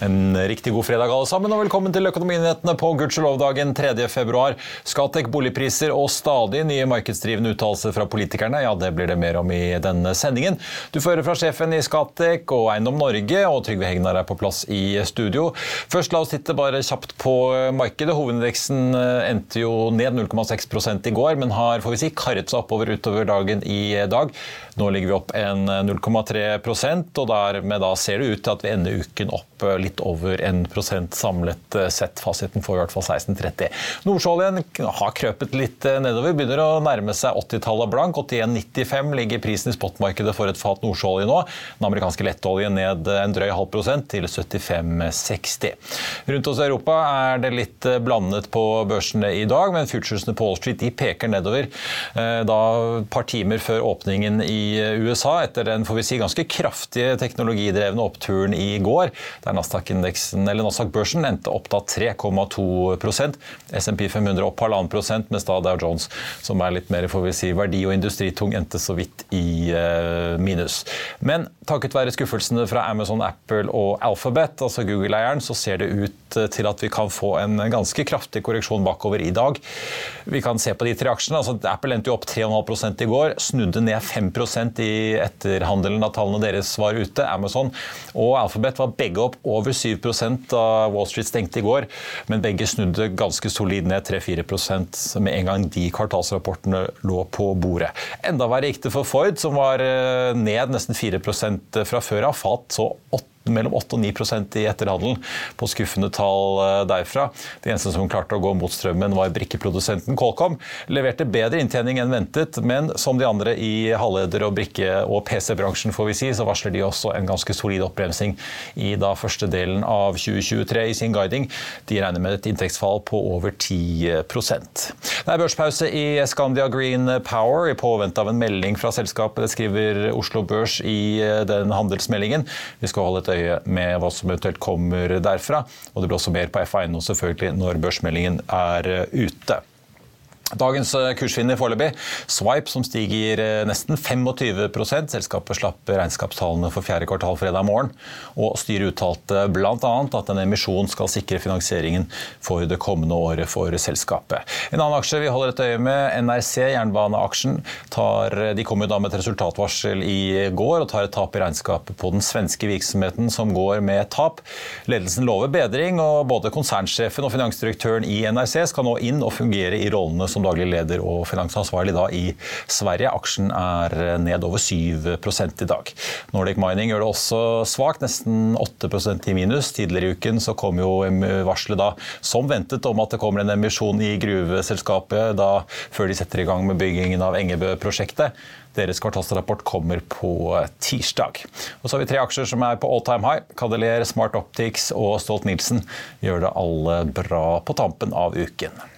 En riktig god fredag alle sammen, og velkommen til Økonominyhetene på gudskjelovdagen 3. februar. Skatek, boligpriser og stadig nye markedsdrivende uttalelser fra politikerne. Ja, det blir det mer om i denne sendingen. Du får høre fra sjefen i Skatek og Eiendom Norge, og Trygve Hegnar er på plass i studio. Først la oss titte bare kjapt på markedet. Hovedindeksen endte jo ned 0,6 i går, men har får vi si, karret seg oppover utover dagen i dag. Nå ligger vi opp en 0,3% og dermed da ser det ut til at vi ender uken opp litt litt over 1 samlet eh, sett. Fasiten får i hvert fall 16,30. Nordsjøoljen har krøpet litt eh, nedover, begynner å nærme seg 80-tallet blank. 81,95 ligger prisen i spotmarkedet for et fat nordsjøolje nå. Den amerikanske lettoljen ned en drøy halv prosent til 75,60. Rundt oss i Europa er det litt eh, blandet på børsene i dag, men futuresene på Wall Street de peker nedover. Da et par timer før åpningen i USA, etter den får vi si, ganske kraftige teknologidrevne oppturen i går, der Nasdaq Nasdaq-børsen endte opp da 3,2% SMP 500 opp halvannen prosent, mens da Dow Jones, som er litt mer får vi si, verdi- og industritung, endte så vidt i uh, minus. Men takket være skuffelsene fra Amazon, Apple og Alphabet, altså Google-eieren, så ser det ut eh, til at vi kan få en ganske kraftig korreksjon bakover i dag. Vi kan se på de tre aksjene. altså Apple endte jo opp 3,5 i går, snudde ned 5% i etterhandelen da tallene deres var ute. Amazon og Alphabet var begge opp over over 7% da Wall Street stengte i går, men begge snudde ganske solid ned 3-4% med en gang de kvartalsrapportene lå på bordet. Enda verre gikk det for Ford, som var eh, ned nesten 4% fra før av, falt så 8 mellom 8 og 9% i etterhandelen på skuffende tall eh, derfra. Det eneste som klarte å gå mot strømmen, var brikkeprodusenten Colcom. Leverte bedre inntjening enn ventet, men som de andre i halvleder- og brikke- og PC-bransjen, får vi si, så varsler de også en ganske solid oppbremsing i da første delen av 2023 i sin guiding. De regner med et inntektsfall på over 10 Det er børspause i Scandia Green Power i påvente av en melding fra selskapet. Det skriver Oslo Børs i eh, den handelsmeldingen. Vi skal holde et øye øye med hva som eventuelt kommer derfra. Og det blir også mer på FA1 selvfølgelig når børsmeldingen er ute. Dagens eh, kursvinner foreløpig. Swipe som stiger eh, nesten 25% Selskapet slapp regnskapstallene for fjerde kvartal fredag morgen. Og styret uttalte bl.a. at en emisjon skal sikre finansieringen for det kommende året for selskapet. En annen aksje vi holder et øye med, NRC, jernbaneaksjen, tar, de kom jo da med et resultatvarsel i går og tar et tap i regnskapet på den svenske virksomheten som går med tap. Ledelsen lover bedring, og både konsernsjefen og finansdirektøren i NRC skal nå inn og fungere i rollene som som daglig leder og finansansvarlig da i Sverige. Aksjen er ned over 7 i dag. Nordic Mining gjør det også svakt, nesten 8% i minus. Tidligere i uken så kom jo varselet da, som ventet, om at det kommer en emisjon i gruveselskapet da, før de setter i gang med byggingen av Engebø-prosjektet. Deres kvartalsrapport kommer på tirsdag. Og så har vi tre aksjer som er på all time high. Cadeler, Smart Optics og Stolt-Nielsen gjør det alle bra på tampen av uken.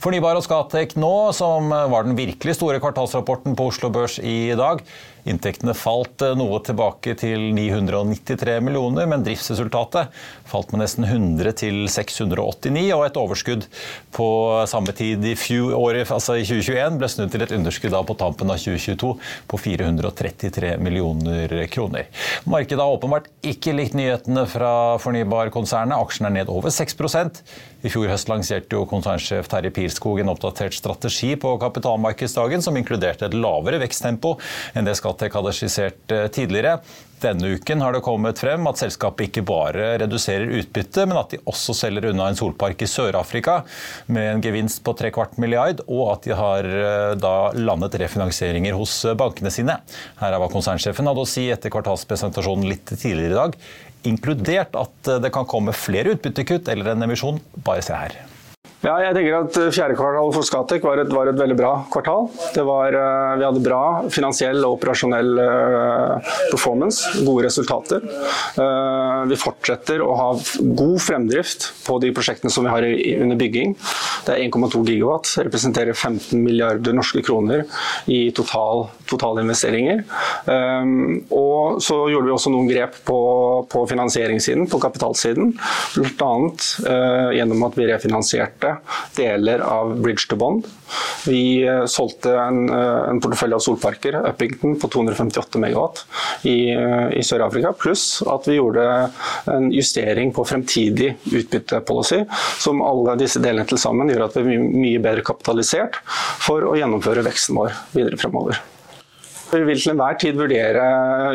Fornybar og Skatec nå, som var den virkelig store kvartalsrapporten på Oslo Børs i dag. Inntektene falt eh, noe tilbake til 993 millioner, men driftsresultatet falt med nesten 100 til 689, og et overskudd på samme tid i, året, altså i 2021 ble snudd til et underskudd på tampen av 2022 på 433 millioner kroner. Markedet har åpenbart ikke likt nyhetene fra fornybarkonsernet. Aksjen er ned over 6% I fjor høst lanserte jo konsernsjef Terje Pilskog en oppdatert strategi på kapitalmarkedsdagen som inkluderte et lavere veksttempo enn det skal Scatec hadde skissert eh, tidligere. Denne uken har det kommet frem at selskapet ikke bare reduserer utbytte, men at de også selger unna en solpark i Sør-Afrika med en gevinst på tre kvart milliard, og at de har eh, da landet refinansieringer hos bankene sine. Her er hva konsernsjefen hadde å si etter kvartalspresentasjonen litt tidligere i dag, inkludert at eh, det kan komme flere utbyttekutt eller en emisjon. Bare se her. Ja, jeg tenker at eh, Fjerde kvartal for Scatec var, var, et veldig bra kvartal. Var, eh, vi hadde bra finansiell og operasjonell eh, performance, gode resultater. Vi fortsetter å ha god fremdrift på de prosjektene som vi har under bygging. Det er 1,2 gigawatt, representerer 15 milliarder norske kroner i total, totalinvesteringer. Og så gjorde vi også noen grep på, på finansieringssiden, på kapitalsiden. Bl.a. gjennom at vi refinansierte deler av Bridge to Bond. Vi eh, solgte en, eh, en portefølje av solparker, Uppington, på 258 megawatt i, eh, i Sør-Afrika. Pluss at vi gjorde en justering på fremtidig utbyttepolicy, som alle disse delene til sammen gjør at vi er mye bedre kapitalisert for å gjennomføre veksten vår videre fremover. Vi vil til enhver tid vurdere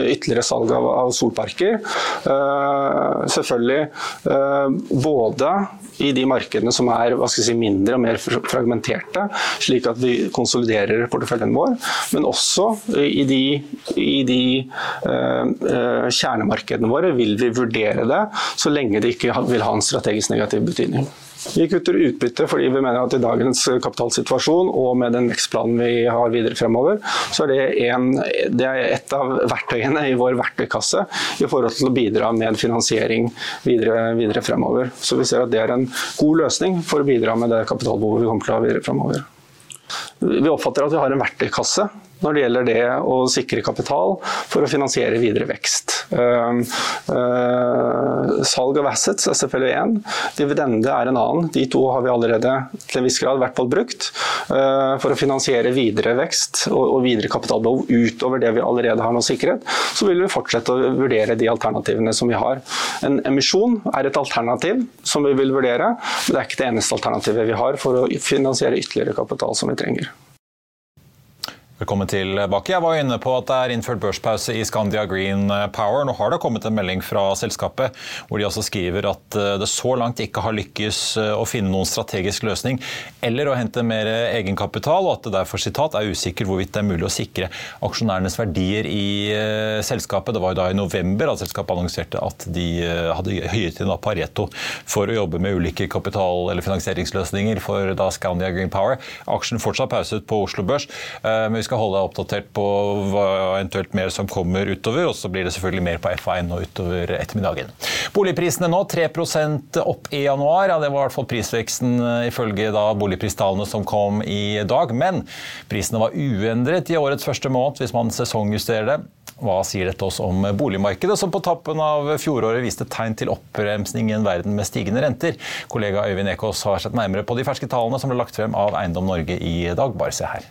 ytterligere salg av, av solparker. Uh, selvfølgelig uh, både i de markedene som er si, mindre og mer fragmenterte, slik at vi konsoliderer porteføljen vår, men også i de, i de uh, kjernemarkedene våre vil vi vurdere det, så lenge det ikke vil ha en strategisk negativ betydning. Vi kutter utbytte fordi vi mener at i dagens kapitalsituasjon og med den vekstplanen vi har videre fremover, så er det, en, det er et av verktøyene i vår verktøykasse i forhold til å bidra med finansiering videre, videre fremover. Så vi ser at det er en god løsning for å bidra med det kapitalbehovet vi kommer til å ha videre fremover. Vi oppfatter at vi har en verktøykasse når det gjelder det å sikre kapital for å finansiere videre vekst. Uh, uh, salg av assets er selvfølgelig én, dividende er en annen. De to har vi allerede til en viss grad hvert fall brukt uh, for å finansiere videre vekst og, videre kapitalbehov utover det vi allerede har nå sikret. Så vil vi fortsette å vurdere de alternativene som vi har. En emisjon er et alternativ som vi vil vurdere, men det er ikke det eneste alternativet vi har for å finansiere ytterligere kapital som vi trenger. Velkommen tilbake. Jeg var inne på at det er innført børspause i Scandia Green Power. Nå har det kommet en melding fra selskapet hvor de altså skriver at eh, det så langt ikke har lykkes eh, å finne noen strategisk løsning eller å hente mer egenkapital, og at det derfor sitat, er usikker hvorvidt det er mulig å sikre aksjonærenes verdier i eh, selskapet. Det var jo da i november at selskapet annonserte at de hadde høyet inn Pareto for å jobbe med ulike kapital- eller finansieringsløsninger for da Scandia Green Power. Aksjen fortsatt pauset på Oslo Børs. Men skal holde deg oppdatert på hva eventuelt mer som kommer utover. Og så blir det selvfølgelig mer på FA1 nå utover ettermiddagen. Boligprisene nå 3% opp i januar. Ja, det var i hvert fall prisveksten eh, ifølge da boligpristallene som kom i dag. Men prisene var uendret i årets første måned hvis man sesongjusterer det. Hva sier dette oss om boligmarkedet, som på tappen av fjoråret viste tegn til oppbremsning i en verden med stigende renter? Kollega Øyvind Ekås har sett nærmere på de ferske tallene som ble lagt frem av Eiendom Norge i dag. Bare se her.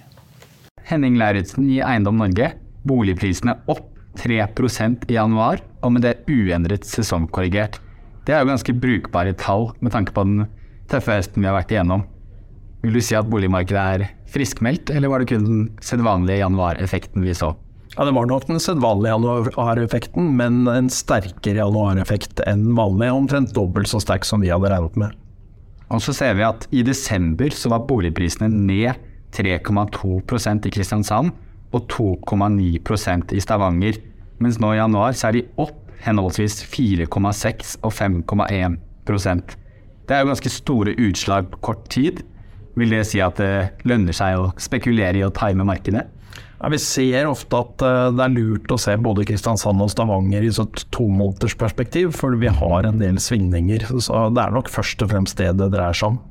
Henning Lauritzen i Eiendom Norge. Boligprisene opp 3% i januar, og med det uendret sesongkorrigert. Det er jo ganske brukbare tall med tanke på den tøffe høsten vi har vært igjennom. Vil du si at boligmarkedet er friskmeldt, eller var det kun den sedvanlige januareffekten vi så? Ja, Det var nok den sedvanlige januareffekten, men en sterkere januareffekt enn vanlig. Omtrent dobbelt så sterk som vi hadde regnet med. Og så ser vi at i desember så var boligprisene ned 3,2% i Kristiansand og 2,9% i Stavanger. Mens nå i januar så er de opp henholdsvis 4,6 og 5,1% Det er jo ganske store utslag på kort tid. Vil det si at det lønner seg å spekulere i å time markedet? Ja, vi ser ofte at eh, det er lurt å se både Kristiansand og Stavanger i et tomånedersperspektiv, for vi har en del svingninger. Så det er nok først og fremst det det dreier seg om.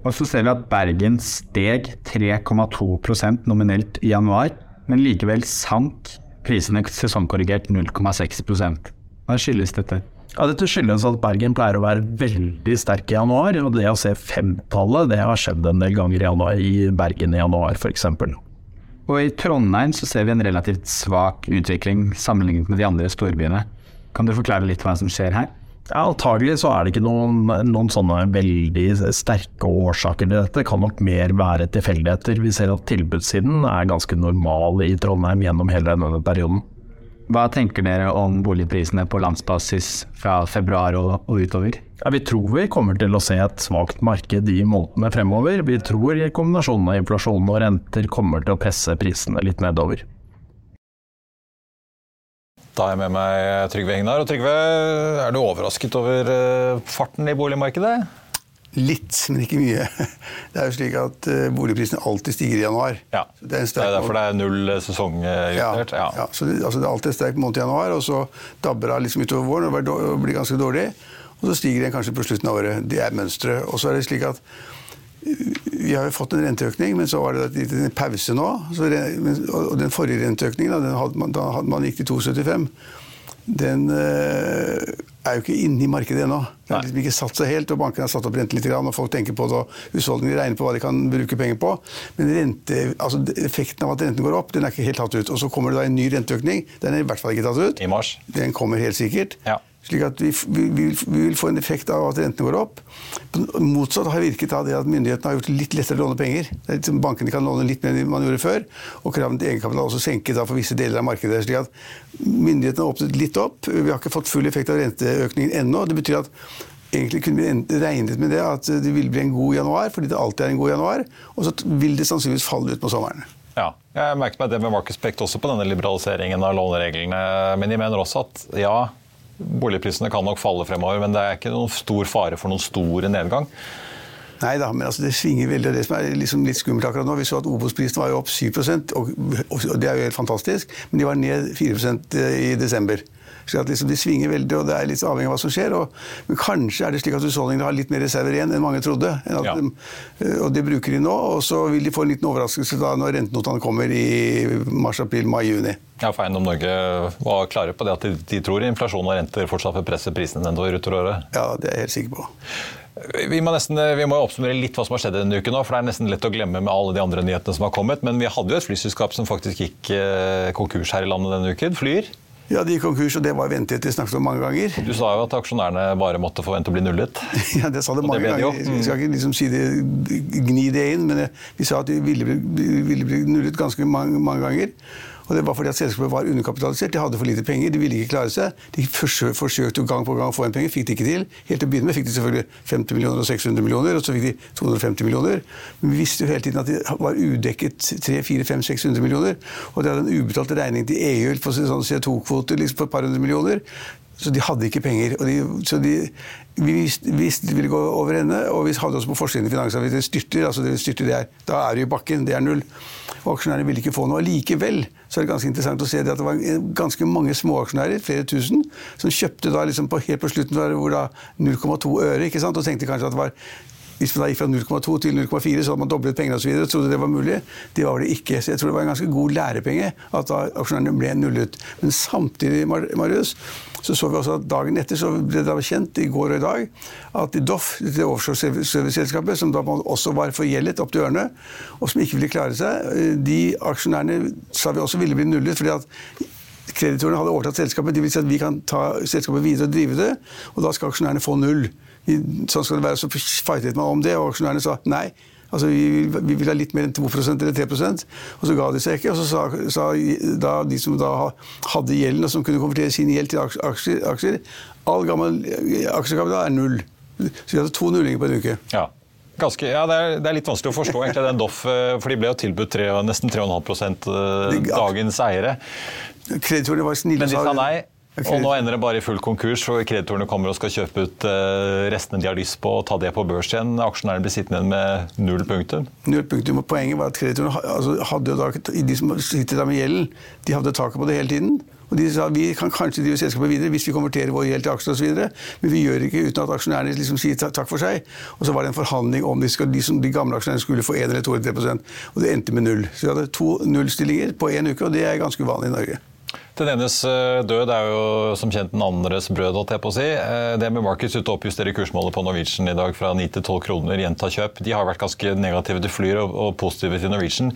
Og så ser vi at Bergen steg 3,2% nominelt i januar, men likevel sank prisene sesongkorrigert 0,6% Hva skyldes dette? Ja, Dette skyldes at Bergen pleier å være veldig sterk i januar. og Det å se femtallet det har skjedd en del ganger i, januar, i Bergen i januar f.eks. Og I Trondheim så ser vi en relativt svak utvikling sammenlignet med de andre storbyene. Kan du forklare litt hva som skjer her? Ja, Antagelig så er det ikke noen, noen, sånne veldig sterke årsaker til dette. Det kan nok mer være tilfeldigheter. Vi ser at tilbudssiden er ganske normal i Trondheim gjennom hele denne perioden. Hva tenker dere om boligprisene på landsbasis fra februar og, og utover? Ja, vi tror vi kommer til å se et svakt marked i månedene fremover. Vi tror kombinasjonen av inflasjon og renter kommer til å presse prisene litt nedover. Da er jeg med meg Trygve Hegnar. Og Trygve, er du overrasket over eh, farten i boligmarkedet? Litt, men ikke mye. Det er jo slik at uh, boligprisene alltid stiger i januar. Ja, Det er, det er derfor det er null sesongjustert. Ja, ja. så det, altså det, er alltid en sterk måned i januar, og så dabber det liksom utover våren og blir ganske dårlig. Og så stiger den kanskje på slutten av året. Det er mønsteret. Og så er det slik at vi har jo fått en renteøkning, men så var det en pause nå. og den forrige renteøkningen, da, hadde man, da hadde man gikk til 2,75. Den øh, er jo ikke inne i markedet ennå. Den har liksom ikke satt seg helt, og bankene har satt opp renten litt, og folk tenker på det, og husholdningene regner på hva de kan bruke penger på. Men rente, altså, effekten av at renten går opp, den er ikke helt tatt ut. Og så kommer det da en ny renteøkning. Den er i hvert fall ikke tatt ut. I mars. Den kommer helt sikkert. Ja. Slik at vi, vi, vi, vil få en effekt av at rentene går opp. Motsatt har virket av det at myndighetene har gjort litt lettere å låne penger. Liksom bankene kan låne litt mer enn man gjorde før. Og kravene til egenkapital er også senket for visse deler av markedet. slik at Myndighetene har åpnet litt opp. Vi har ikke fått full effekt av renteøkningen ennå. Det betyr at egentlig kunne vi regnet med det at det ville bli en god januar, fordi det alltid er en god januar. Og så vil det sannsynligvis falle ut på sommeren. Ja, jeg merket meg det med Marcus Pect også på denne liberaliseringen av lånereglene. Men jeg mener også at ja, Boligprisene kan nok falle fremover, men det er ikke noen stor fare for noen stor nedgang. Nei da, men altså det svinger veldig. Det som er liksom litt skummelt akkurat nå, Vi så at Obos-prisen var opp 7 og, og det er jo helt fantastisk. Men de var ned 4% i desember. Så liksom De svinger veldig, og det er litt avhengig av hva som skjer. Og, men kanskje er det slik at husholdningene har litt mer reserver igjen enn mange trodde. Enn ja. de, eh, og det bruker de nå, og så vil de få en liten overraskelse da når rentenotene kommer i mars, april, mai, juni. Ja, for Eiendom Norge var klare på det at de, de tror inflasjon og renter fortsatt vil presse prisene nedover utover året? Ja, det er jeg helt sikker på. Vi må, nesten, vi må oppsummere litt hva som har skjedd denne uken, nå, for det er nesten lett å glemme med alle de andre nyhetene som har kommet. Men vi hadde jo et flyselskap som faktisk gikk eh, konkurs her i landet denne uken. Flyer. Ja, de gikk konkurs, og det var ventet. Det snakket om mange ganger. Du sa jo at aksjonærene bare måtte forvente å bli nullet. ja, det sa det mange det ganger. Vi skal ikke liksom si det, gni det inn, men vi sa at de ville bli, ville bli nullet ganske mange, mange ganger. Og det var fordi at selskapet var underkapitalisert. De hadde for lite penger. De ville ikke klare seg. De forsøkte gang på gang å få inn penger, fikk de ikke til. Helt til å begynne med fikk de selvfølgelig 50 millioner og 600 millioner, og så fikk de 250 millioner. Men vi visste jo hele tiden at de var udekket 300-400-500-600 millioner. Og de hadde en ubetalt regning til EU på sånn CO2-kvoter liksom på et par hundre millioner. Så de hadde ikke penger. De, så de, vi visste, det ville gå over ende, og vi hadde også på forsiden i Finansavisen styrter. altså det styrter det er, Da er du i bakken. Det er null. Og aksjonærene ville ikke få noe. Likevel så er det ganske interessant å se det at det var ganske mange småaksjonærer, flere tusen, som kjøpte da liksom på, helt på slutten hvor da 0,2 øre, ikke sant, og tenkte kanskje at det var hvis man da gikk fra 0,2 til 0,4, så hadde man doblet pengene osv. trodde det var mulig. Det var det ikke. Så jeg tror det var en ganske god lærepenge at da aksjonærene ble nullet. Men samtidig, Marius, så så vi også at dagen etter så ble det kjent, i går og i dag, at Doff, det offshore-serviceselskapet, som da også var forgjeldet opp til ørene, og som ikke ville klare seg, de aksjonærene sa vi også ville bli nullet. fordi at Kreditorene hadde overtatt selskapet. De vil si at vi kan ta selskapet videre og drive det, og da skal aksjonærene få null. Sånn skal det være. Så fightet man om det, og aksjonærene sa nei. Altså, vi, vi, vil ha litt mer enn 2% eller 3% Og så ga de seg ikke. Og så sa, sa da, de som da hadde gjelden, og som kunne konvertere sin gjeld til aksjer, aksjer All gammel aksjekapital er null. Så vi hadde to nullinger på en uke. Ja. Ganske, ja, det er, det er, litt vanskelig å forstå egentlig den Doff, eh, for de ble jo tilbudt tre, nesten 3,5 eh, dagens eiere. Kreditorene var snille. Men de sa nei. Og nå ender det bare i full konkurs, og kreditorene kommer og skal kjøpe ut uh, restene de har lyst på, og ta det på børs igjen. Aksjonærene blir sittende igjen med null punktum. Null punktum, og Poenget var at kreditorene altså, hadde da, de som sitter der med gjelden, de hadde taket på det hele tiden. Og De sa vi kan kanskje drive selskapet videre hvis vi konverterer vår gjeld til aksjer osv., men vi gjør det ikke uten at aksjonærene liksom sier takk for seg. Og så var det en forhandling om de, skal, de, som, de gamle aksjonærene skulle få 1 eller 2 eller 3% og det endte med null. Så vi hadde to nullstillinger på én uke, og det er ganske uvanlig i Norge. Den enes eh, død er jo som kjent den andres brød, holdt jeg på å si. Eh, det med Markets ute oppjusterer kursmålet på Norwegian i dag fra 9 til 12 kroner. Gjenta kjøp. De har vært ganske negative til Flyr og, og positive til Norwegian.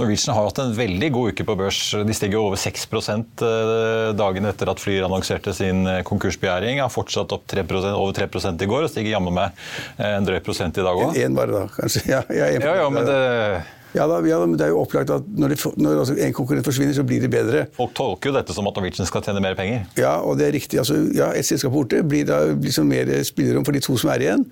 Norwegian har hatt en veldig god uke på børs. De stiger over 6 eh, dagen etter at Flyr annonserte sin konkursbegjæring. Har fortsatt opp 3% over 3 i går og stiger jammen meg en drøy prosent i dag òg. Én bare, da, kanskje. Ja, ja, ja, ja men det ja, da, ja, men Det er jo opplagt at når, de, når altså en konkurrent forsvinner, så blir det bedre. Folk tolker jo dette som at Norwegian skal tjene mer penger? Ja, og det er riktig. Altså, ja, Et selskap borte blir da liksom mer spillerom for de to som er igjen.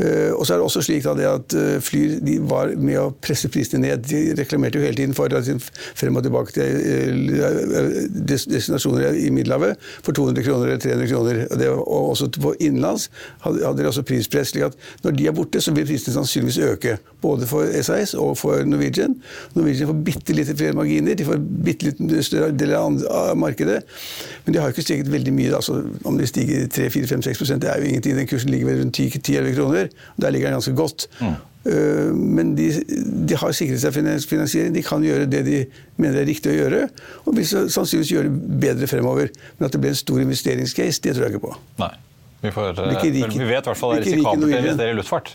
Uh, og så er det også slik da, at uh, Flyr de var med å presse prisene ned. De reklamerte jo hele tiden for altså, frem og tilbake til uh, destinasjoner i Middelhavet for 200 kroner eller 300 kroner. Og, det, og også på innenlands hadde, hadde de også prispress. slik at Når de er borte, så vil prisene sannsynligvis øke. Både for SAS og for Norwegian. Norwegian får bitte litt flere marginer, de får bitte litt større del av markedet. Men de har ikke steget veldig mye. Altså, om de stiger 3-4-5-6 det er jo ingenting. Den kursen ligger vel rundt 10-11 kroner. Der ligger den ganske godt. Mm. Uh, men de, de, har sikret seg finansiering. De kan gjøre det de mener er riktig å gjøre. Og vil sannsynligvis gjøre det bedre fremover. Men at det blir en stor investeringscase, det tror jeg ikke på. Nei. Vi, får, rike, vi vet i hvert fall det er risikabelt å investere i luftfart.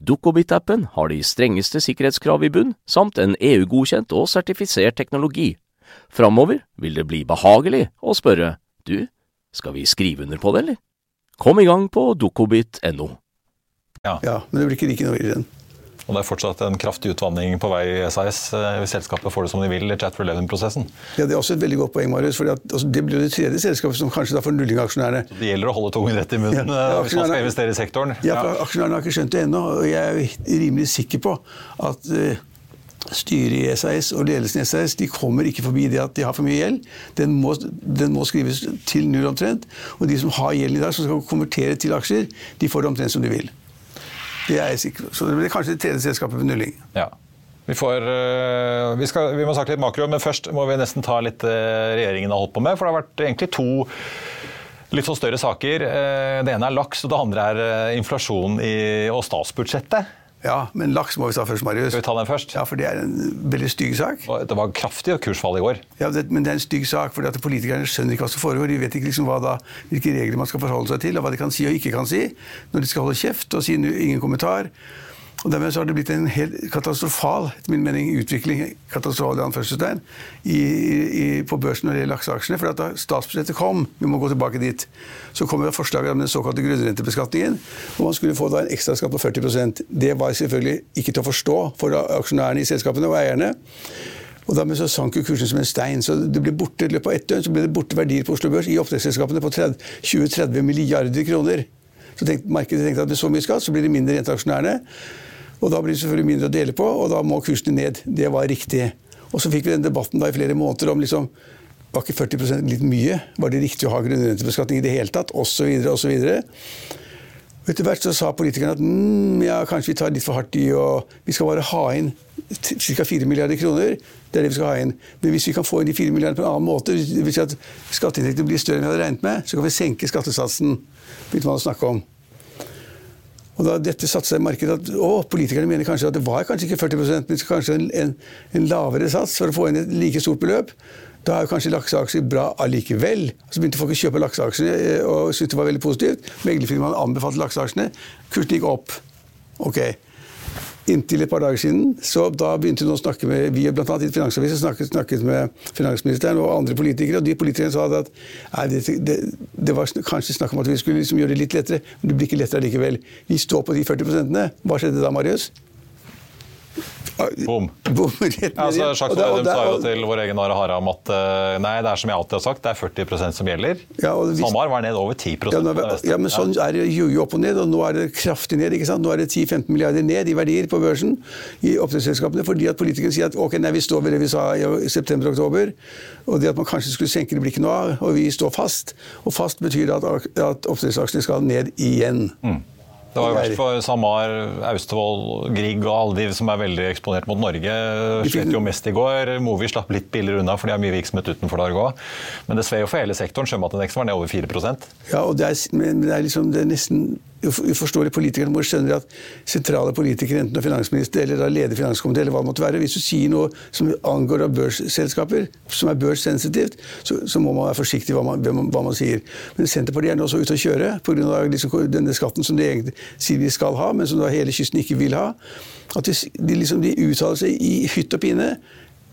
Dukkobit-appen har de strengeste sikkerhetskrav i bunn, samt en EU-godkjent og sertifisert teknologi. Framover vil det bli behagelig å spørre du, skal vi skrive under på det, eller? Kom i gang på dukkobit.no. Ja. ja, men det blir ikke like noe i den. Og det er fortsatt en kraftig utvanning på vei i SAS eh, hvis selskapet får det som de vil i Chat for Eleven-prosessen. Ja, Det er også et veldig godt poeng, Marius. For altså, det blir det tredje selskapet som kanskje da får nulling av aksjonærene. Så det gjelder å holde tungen rett i munnen ja, ja, hvis man skal investere i sektoren. Ja, for Aksjonærene har ikke skjønt det ennå. Og jeg er rimelig sikker på at uh, styret i SAS og ledelsen i SAS de kommer ikke forbi det at de har for mye gjeld. Den må, den må skrives til null omtrent. Og de som har gjelden i dag, som skal konvertere til aksjer, de får det omtrent som de vil. Det er jeg sikker på. Så det blir kanskje det tredje selskapet ved nulling. Ja. Vi, får, eh, vi, skal, vi, må snakke litt makro, men først må vi nesten ta litt eh, regjeringen har holdt på med. For det har vært egentlig to litt sånn større saker. Eh, det ene er laks, og det andre er inflasjon i, og statsbudsjettet. Ja, men laks må vi ta først, Marius. Skal vi ta den først? Ja, for Det er en veldig stygg sak. Det var kraftig kursfall i går. Ja, det, Men det er en stygg sak, fordi politikerne skjønner ikke hva som foregår. De vet ikke liksom da, hvilke regler man skal forholde seg til, og hva de kan si og ikke kan si. Når de skal holde kjeft og si ingen kommentar. Og Dermed så har det blitt en helt katastrofal etter min mening, utvikling katastrofal i anførselstegn, på børsen når det gjelder lakseaksjene. For da statsbudsjettet kom, vi må gå tilbake dit, så kom det forslaget om den såkalte grunnrentebeskatningen. hvor man skulle få da en ekstraskatt på 40% Det var selvfølgelig ikke til å forstå for aksjonærene i selskapene og eierne. Og Dermed så sank jo kursen som en stein. så det ble borte, I løpet av ett døgn så ble det borte verdier på Oslo Børs i oppdrettsselskapene på 20-30 milliarder kroner. Så tenkte, markedet tenkte at med så mye skatt så blir det mindre igjen aksjonærene. Og da blir det selvfølgelig mindre å dele på, og da må kursene ned. Det var riktig. Og så fikk vi den debatten da i flere måneder om liksom Var ikke 40% litt mye? Var det riktig å ha grunnrentebeskatning i det hele tatt? Osv. osv. Etter hvert så sa politikerne at mm, ja, kanskje vi tar litt for hardt i, og vi skal bare ha inn ca. 4 milliarder kroner. Det er det vi skal ha inn. Men hvis vi kan få inn de 4 milliardene på en annen måte, det vil si at skatteinntektene blir større enn vi hadde regnet med, så kan vi senke skattesatsen. begynte man å snakke om. Og da dette satte seg i markedet at å, politikerne mener kanskje at det var kanskje ikke 40% men kanskje en, en, en, lavere sats for å få inn et like stort beløp. Da er jo kanskje lakseaksjer bra allikevel. Så begynte folk å kjøpe lakseaksjene eh, og syntes det var veldig positivt. Meglerfirmaene anbefalte lakseaksjene. Kursen gikk opp. Ok. Inntil et par dager siden. Så da begynte hun å snakke med vi blant annet i Finansavisen snakket, snakket, med finansministeren og andre politikere, og de politikerne sa at det, det, det, var kanskje snakk om at vi skulle liksom gjøre det litt lettere, men det blir ikke lettere likevel. Vi står på de 40% Hva skjedde da, Marius? Bom. Bom altså, Sjakk Vedum sa jo til vår egen Are Haram at eh, nei, det er som jeg alltid har sagt, det er 40% som gjelder. Ja, hvis, SalMar var ned over 10 ja, nå, ja, men sånn er det jo opp og ned, og nå er det kraftig ned. ikke sant? Nå er det 10-15 milliarder ned i verdier på børsen i oppdrettsselskapene fordi at politikerne sier at ok, nei, vi står ved det vi sa i september-oktober, og det at man kanskje skulle senke det blikket nå, og vi står fast. Og fast betyr at, at oppdrettsaksjene skal ned igjen. Mm. Det var jo verst for Samar, Austevoll, Grieg og alle de som er veldig eksponert mot Norge. Slet jo mest i går. Movi slapp litt billigere unna, for de har mye virksomhet utenfor Norge òg. Men det sved jo for hele sektoren. Sjømatindeksen var ned over 4% Ja, og det er, men det er liksom det er nesten uforståelig politikerne må skjønne at sentrale politikere, enten finansminister eller leder finanskomité, eller hva det måtte være, hvis du sier noe som angår av børsselskaper, som er børssensitivt, så, så, må man være forsiktig hva man, hva man sier. Men Senterpartiet er nå også ute å kjøre pga. Liksom denne skatten som de egentlig sier de skal ha, men som da hele kysten ikke vil ha. At de, de, liksom, de uttaler seg i hytt og pine.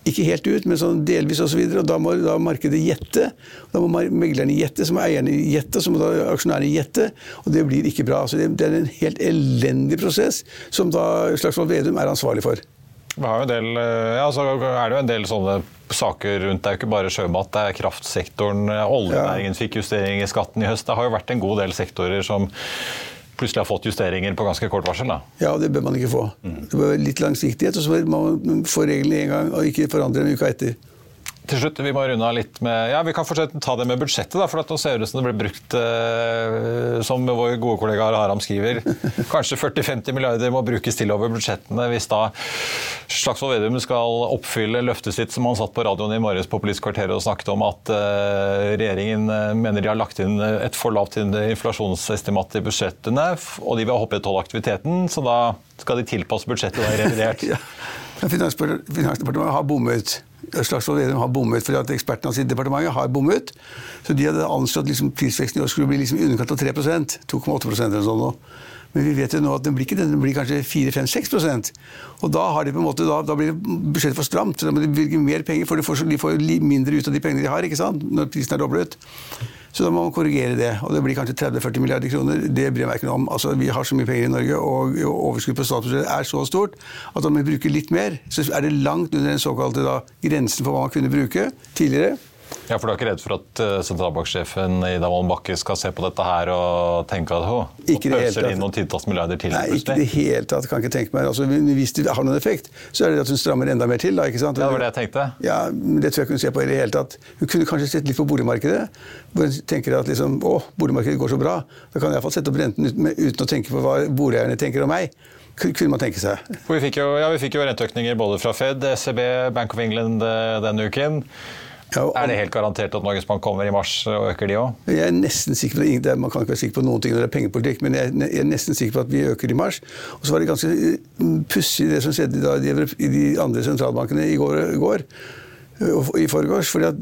Ikke helt ut, men sånn delvis osv. Og, så og da må da markedet gjette. Da må meglerne gjette, så må eierne gjette, så må da aksjonærene gjette. Og det blir ikke bra. Så det, det er en helt elendig prosess som da Slagsvold Vedum er ansvarlig for. Vi har jo en del, eh, ja, så er det jo en del sånne saker rundt. Det er jo ikke bare sjømat, det er kraftsektoren. Oljenæringen fikk justering i skatten i høst. Det har jo vært en god del sektorer som plutselig har fått justeringer på ganske kort varsel? da? Ja, det bør man ikke få. Mm. Det bør være litt langsiktighet, og så må man få reglene én gang og ikke forandre dem uka etter. Til slutt, Vi må runde av litt med, ja, vi kan fortsette ta det med budsjettet. da, for Nå ser det ut som det blir brukt, eh, som vår gode kollega Haram skriver, kanskje 40-50 milliarder må brukes til over budsjettene hvis da Slagsvold Vedum skal oppfylle løftet sitt som han satt på radioen i morges på Politisk kvarter og snakket om at eh, regjeringen eh, mener de har lagt inn et for lavt inflasjonsestimat i budsjettene, og de vil opprettholde aktiviteten, så da skal de tilpasse budsjettet og revidert. ja. Finansdepartementet har bommet. Slagsvold Vedum har bommet fordi at ekspertene hans i departementet har bommet. Så de hadde anslått liksom prisveksten i år skulle bli liksom underkant av 3 2,8% eller sånn. Men vi vet jo nå at den blir ikke den blir kanskje 4-5-6% Og da, har de på en måte, da, da blir budsjettet for stramt. så Da må de bevilge mer penger, for de får, de får mindre ut av de pengene de har ikke sant? når prisen er doblet. Så da må man korrigere det. Og det blir kanskje 30-40 milliarder kroner. Det bryr jeg meg ikke noe om. Altså, vi har så mye penger i Norge, og overskuddet på statsbudsjettet er så stort at om vi bruker litt mer, så er det langt under den såkalte da, grensen for hva man kunne bruke tidligere. Ja, for Du er ikke redd for at uh, sentralbanksjefen Ida Wolden Bakke skal se på dette her og tenke at hun det inn noen titalls milliarder til? Nei, ikke i det hele tatt. Kan ikke tenke meg. Altså, hvis det har noen effekt, så er det at hun strammer enda mer til. Da, ikke sant? Ja, det var det jeg tenkte. Ja, Det tror jeg ikke hun ser på i det hele tatt. Hun kunne kanskje sett litt på boligmarkedet. hvor Hun tenker at liksom, å, boligmarkedet går så bra. Da kan jeg iallfall sette opp renten uten, å tenke på hva boligeierne tenker om meg kunne man tenke seg. Vi fikk, jo, ja, vi fikk jo renteøkninger både fra Fed, ECB, Bank of England eh, denne uken. Ja, og, er det helt garantert at Norges Bank kommer i mars og øker de òg? Jeg er nesten sikker på det. Man kan ikke være sikker på noen ting når det er pengepolitikk, men jeg er nesten sikker på at vi øker i mars. Og så var det ganske mm, pussig det som skjedde i de andre sentralbankene i går, i, går, i forgårs. fordi at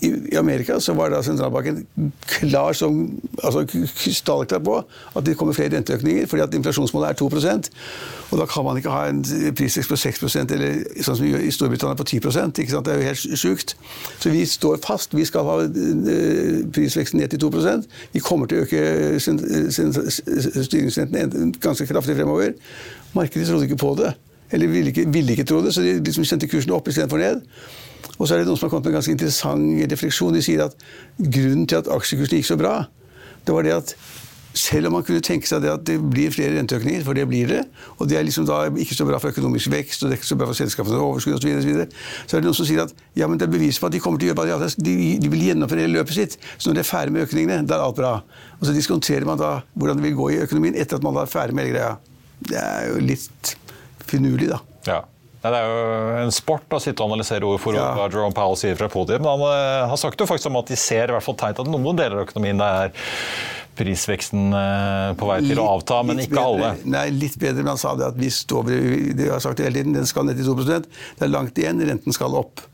i, Amerika så var da sentralbanken klar som, altså krystallklar på at det kommer flere renteøkninger, fordi at inflasjonsmålet er 2% og Da kan man ikke ha en prisvekst på 6% eller sånn som vi gjør i Storbritannia på 10 ikke sant? Det er jo helt sjukt. Så vi står fast. Vi skal ha eh, prisveksten ned til 2 Vi kommer til å øke styringsrenten ganske kraftig fremover. Markedet trodde ikke på det. Eller ville ikke, ville ikke tro det, så de liksom sendte kursen opp istedenfor ned. Og så er det noen som har kommet med en ganske interessant refleksjon. De sier at grunnen til at aksjekursen gikk så bra, det var det at selv om man kunne tenke seg det at det blir flere renteøkninger, for det blir det, og det er liksom da ikke så bra for økonomisk vekst, og det er ikke så bra for selskapenes overskudd osv., så, videre, så er det noen som sier at ja, men det er bevis på at de kommer til å gjøre bare, de, de vil gjennomføre løpet sitt. Så når de er ferdig med økningene, da er alt bra. Og så diskonterer man da hvordan det vil gå i økonomien etter at man er ferdig med hele greia. Det er jo litt finurlig, da. Ja. Det er jo en sport å sitte og analysere ord for ord hva Jerome Powell sier fra podiet. Men han, har sagt jo faktisk om at de ser i hvert fall tegn til at noen deler av økonomien er prisveksten eh, på vei til å avta, men ikke bedre, alle. Nei, litt bedre, men han sa det at vi står de har sagt det hele tiden, den skal ned til 2 Det er langt igjen, renten skal opp.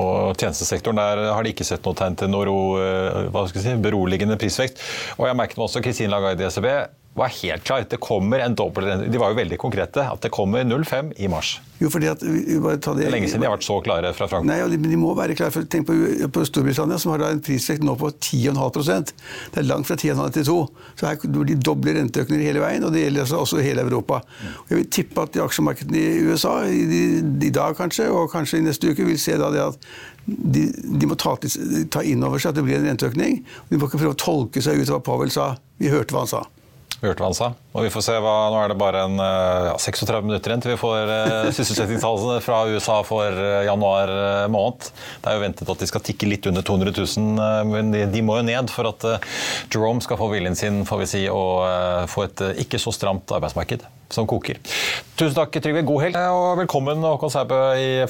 Og tjenestesektoren der har de ikke sett noe tegn til noe ro, jeg si, beroligende prisvekst. Og jeg merket meg også Kristin Lagarde i ECB var helt klar. Det kommer en dobbel De var jo veldig konkrete. At det kommer 0,5 i mars. Jo, fordi at, bare ta det, det er lenge siden de har vært så klare fra Frankrike. Nei, men de må være klare. for Tenk på, på Storbritannia, som har en prisvekt nå på 10,5% Det er langt fra 10,5 til 2 Så her de dobler renteøkninger hele veien, og det gjelder altså også hele Europa. Og jeg vil tippe at i aksjemarkedene i USA, i, i, dag kanskje, og kanskje i neste uke, vil se da det at de, de må ta, ta inn over seg at det blir en renteøkning. De må ikke prøve å tolke seg ut av hva Powell sa. Vi hørte hva han sa. Vi hørte hva han sa. Og vi får se hva, Nå er det bare en, eh, ja, 36 minutter igjen til vi får uh, sysselsettingstallene fra USA for uh, januar uh, måned. Det er jo ventet at de skal tikke litt under 200 000, men de, de, må jo ned for at Jerome skal få viljen sin får vi si, og få et ikke så stramt arbeidsmarked som koker. Tusen takk, Trygve. God helg, og velkommen Håkon Sæbø,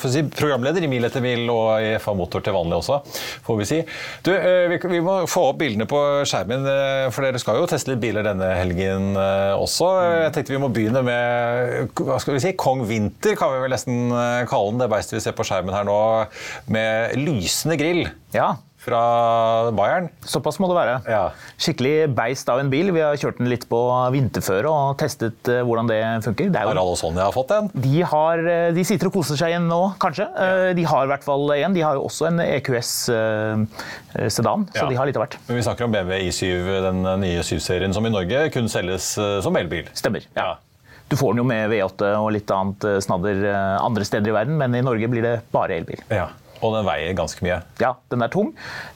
si, programleder i Mil etter mil og i FA Motor til vanlig også, får vi si. Du, eh, vi, må få opp bildene på skjermen, eh, for dere skal jo teste litt biler denne helgen eh, også. Jeg tenkte vi må begynne med hva skal vi si, Kong Vinter, kan vi vel nesten kalle den, det beistet vi ser på skjermen her nå, med lysende grill. Ja, fra Bayern. Såpass må det være. Ja. Skikkelig beist av en bil. Vi har kjørt den litt på vinterføre og testet uh, hvordan det funker. Det har alle sånn jeg har fått en? De, har, uh, de sitter og koser seg igjen nå, kanskje. Ja. Uh, de har i hvert fall en. De har jo også en EQS sedan, så ja. de har litt av hvert. Men vi snakker om BMW I7, den nye 7-serien som i Norge kun selges som elbil. Stemmer. ja. Du får den jo med V8 og litt annet snadder andre steder i verden, men i Norge blir det bare elbil. Ja. Og den veier ganske mye? Ja, den er tung.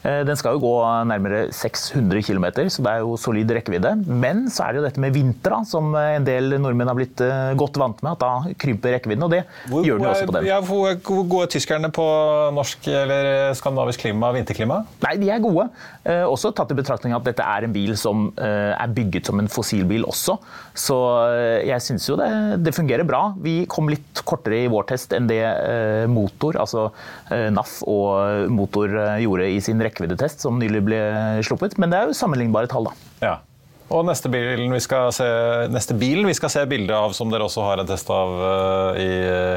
Eh, den skal jo gå nærmere 600 km, så det er jo solid rekkevidde. Men så er det jo dette med vinter, da, som en del nordmenn har blitt eh, godt vant med. At da krymper rekkevidden, og det hvor, gjør den jo også på den. Ja, hvor gode er tyskerne på norsk eller skandinavisk klima, vinterklima? Nei, de er gode. Eh, også tatt i betraktning at dette er en bil som er bygget som en fossilbil også. Så jeg syns jo det, det, fungerer bra. Vi kom litt kortere i vår test enn det motor, altså NAF og Motor eh, gjorde i sin rekkeviddetest, som nylig ble sluppet. Men det er jo sammenlignbare tall, da. Ja. Og neste bilen vi skal se, neste bilen vi skal se bilde av, som dere også har en test av uh, i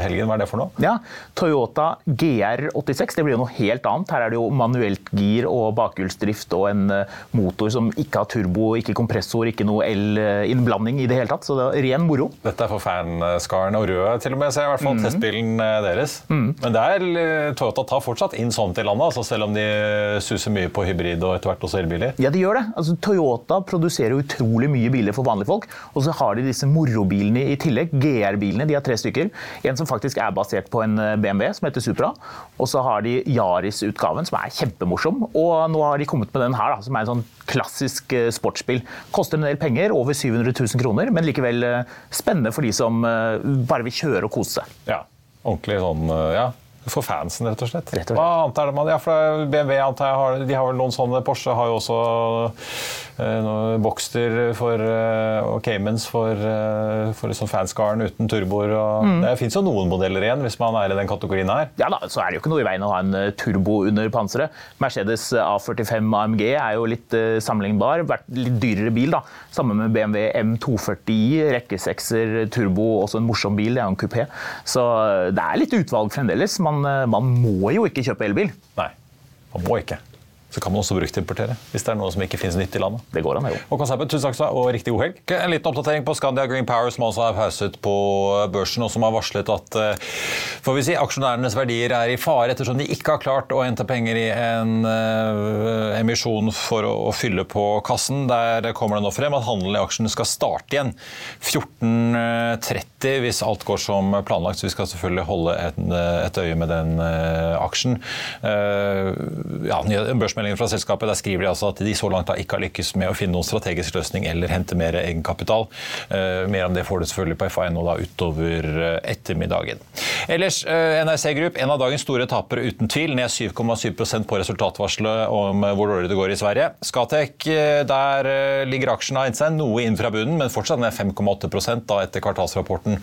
helgen, hva er det for noe? Ja, Toyota GR86. Det blir jo noe helt annet. Her er det jo manuelt gir og bakhjulsdrift og en uh, motor som ikke har turbo, ikke kompressor, ikke noe el-innblanding i det hele tatt. Så det er ren moro. Dette er for fanskaren og røde til og med, ser jeg i hvert fall mm. testbilen deres. Mm. Men det er, Toyota tar fortsatt inn sånt i landet, altså selv om de suser mye på hybrid og etter hvert også elbiler? Ja, de gjør det. Altså, Toyota produserer jo utrolig mye biler for vanlige folk. Og så har de disse morobilene i tillegg. GR-bilene. De har tre stykker. En som faktisk er basert på en eh, BMW, som heter Supra. Og så har de Yaris-utgaven, som er kjempemorsom. Og nå har de kommet med den her, da, som er en sånn klassisk eh, sportsbil. Koster en del penger, over 700 000 kroner, men likevel eh, spennende for de som bare vil kjøre og kose seg. Ja, ordentlig sånn, ja. For fansen, rett og slett. Rett og slett. Hva annet er det man, ja, for BMW antar jeg har, de har vel noen sånne Porsche har jo også uh, Boxster for, uh, og Caymans for, uh, for liksom fanskaren uten turboer. Mm. Det fins jo noen modeller igjen, hvis man er i den kategorien her. Ja da, så er det jo ikke noe i veien å ha en turbo under panseret. Mercedes A45 AMG er jo litt sammenlignbar. Vært litt dyrere bil, da. Sammen med BMW M240i, rekkesekser, turbo, også en morsom bil. Det er jo en kupé. Så det er litt utvalg fremdeles. Man man, man, må jo ikke kjøpe elbil. Nei. Man må ikke. Så kan man også bruktimportere hvis det er noe som ikke finnes nytt i landet. Det går an, jo. Og Serpe, tusen takk skal du ha, og riktig god helg. En liten oppdatering på Scandia Green Power, som altså er pauset på børsen, og som har varslet at eh, får vi si, aksjonærenes verdier er i fare ettersom de ikke har klart å hente penger i en uh, emisjon for å, å, fylle på kassen. Der kommer det nå frem at handelen i aksjene skal starte igjen 14.30 hvis alt går som planlagt. Så vi skal selvfølgelig holde et, et øye med den uh, aksjen. Uh, ja, en Børsmeldingen fra selskapet der skriver de altså at de så langt da ikke har lykkes med å finne noen strategisk løsning eller hente mer egenkapital. Uh, mer om det får du selvfølgelig på FA.no da utover uh, ettermiddagen. Ellers, uh, NRC Group, en av dagens store tapere uten tvil, ned 7,7% på resultatvarselet om hvor dårlig det går i Sverige. Skatec, der ligger aksjen av seg noe inn fra bunnen, men fortsatt ned 5,8% da etter kvartalsrapporten,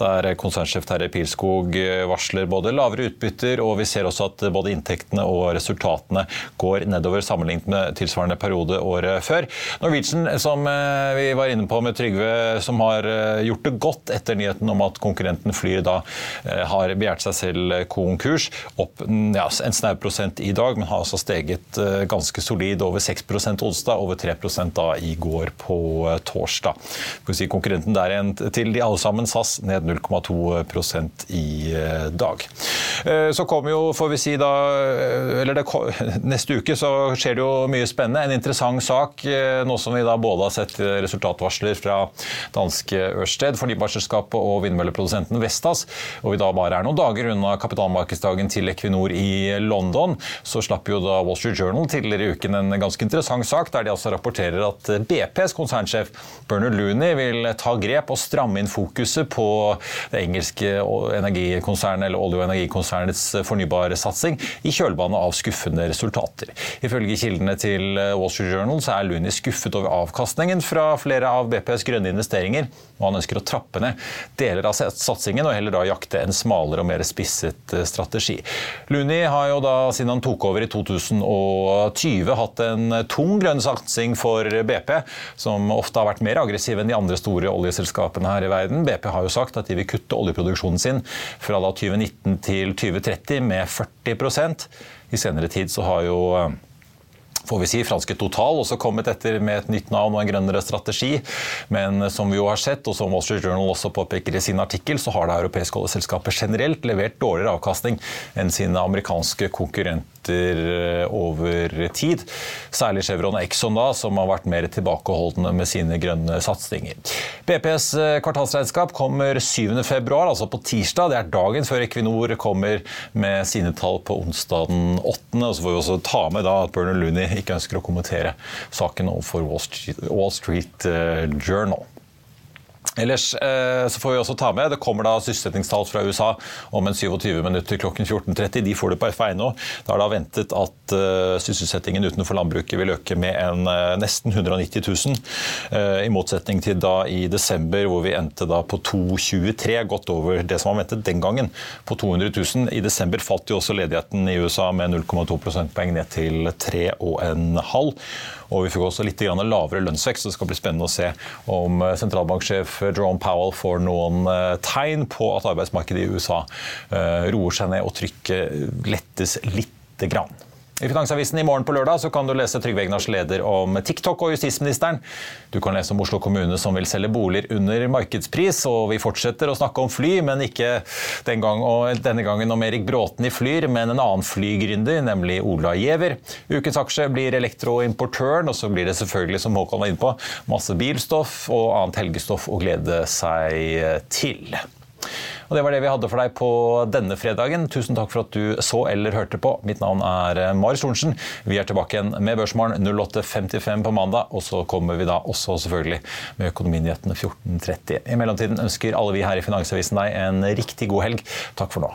der konsernsjef Terje Pilskog varsler både lavere utbytter, og vi ser også at både inntektene og resultatene går går nedover sammenlignet med tilsvarende periode året før. Norwegian, som eh, vi var inne på med Trygve, som har eh, gjort det godt etter nyheten om at konkurrenten Flyr da eh, har begjært seg selv konkurs, opp mm, ja, en snau prosent i dag, men har altså steget ganske solid over 6% onsdag, over 3 da i går på torsdag. Si konkurrenten der igjen til de alle sammen, SAS, ned 0,2% i dag. Så kommer jo, får vi si da, eller det, neste uke uke så skjer det jo mye spennende. En interessant sak, eh, nå som vi da både har sett resultatvarsler fra danske Ørsted, fornybarselskapet og vindmølleprodusenten Vestas, og vi da bare er noen dager unna kapitalmarkedsdagen til Equinor i London, så slapp jo da Wall Street Journal tidligere i uken en ganske interessant sak, der de altså rapporterer at BPs konsernsjef Bernard Looney vil ta grep og stramme inn fokuset på det engelske energikonsernet, eller olje- og energikonsernets fornybarsatsing i kjølvannet av skuffende resultater. Ifølge kildene til eh, Wall Street Journal så er Luni skuffet over avkastningen fra flere av BPs grønne investeringer, og han ønsker å trappe ned deler av satsingen og heller da jakte en smalere og mer spisset eh, strategi. Luni har jo da siden han tok over i 2020 hatt en tung grønn satsing for BP, som ofte har vært mer aggressiv enn de andre store oljeselskapene her i verden. BP har jo sagt at de vil kutte oljeproduksjonen sin fra da 2019 til 2030 med 40 i senere tid så har jo eh, får vi si, franske Total også kommet etter med et nytt navn og en grønnere strategi. Men som vi jo har sett, og som Wall Street Journal også påpeker i sin artikkel, så har det europeiske oljeselskapet generelt levert dårligere avkastning enn sine amerikanske konkurrenter eh, over tid. Særlig Chevron og Exxon, da, som har vært mer tilbakeholdne med sine grønne satsinger. BPs eh, kvartalsregnskap kommer 7.2, altså på tirsdag. Det er dagen før Equinor kommer med sine tall på onsdag den 8. Og så får vi også ta med da at Bernard Looney ikke ønsker å kommentere saken overfor Wall Street, Wall Street eh, Journal. Ellers eh, så får vi også ta med, Det kommer da sysselsettingstall fra USA om en 27 minutter klokken 14.30. De får det på FA.no. Det er da ventet at uh, sysselsettingen utenfor landbruket vil øke med en uh, nesten 190 000. Uh, I motsetning til da i desember hvor vi endte da på 223, godt over det som var ventet den gangen, på 200 000. I desember falt jo også ledigheten i USA med 0,2 prosentpoeng ned til 3,5. Og vi fikk også litt lavere lønnsvekst, så det skal bli spennende å se om sentralbanksjef Jerome Powell får noen eh, tegn på at arbeidsmarkedet i USA eh, roer seg ned og trykket lettes lite grann. I Finansavisen i morgen på lørdag så kan du lese Trygve Egnars leder om TikTok og justisministeren. Du kan lese om Oslo kommune som vil selge boliger under markedspris. Og vi fortsetter å snakke om fly, men ikke den gang, denne gangen om Erik Bråten i Flyr, men en annen flygründer, nemlig Ola Giæver. Ukens aksje blir elektroimportøren, og så blir det selvfølgelig, som Håkon var inne på, masse bilstoff og annet helgestoff å glede seg til. Og Det var det vi hadde for deg på denne fredagen. Tusen takk for at du så eller hørte på. Mitt navn er eh, Marius Thorensen. Vi er tilbake igjen med Børsmorgen 08.55 på mandag. Og så kommer vi da også selvfølgelig med Økonominyhetene 14.30. I mellomtiden ønsker alle vi her i Finansavisen deg en riktig god helg. Takk for nå.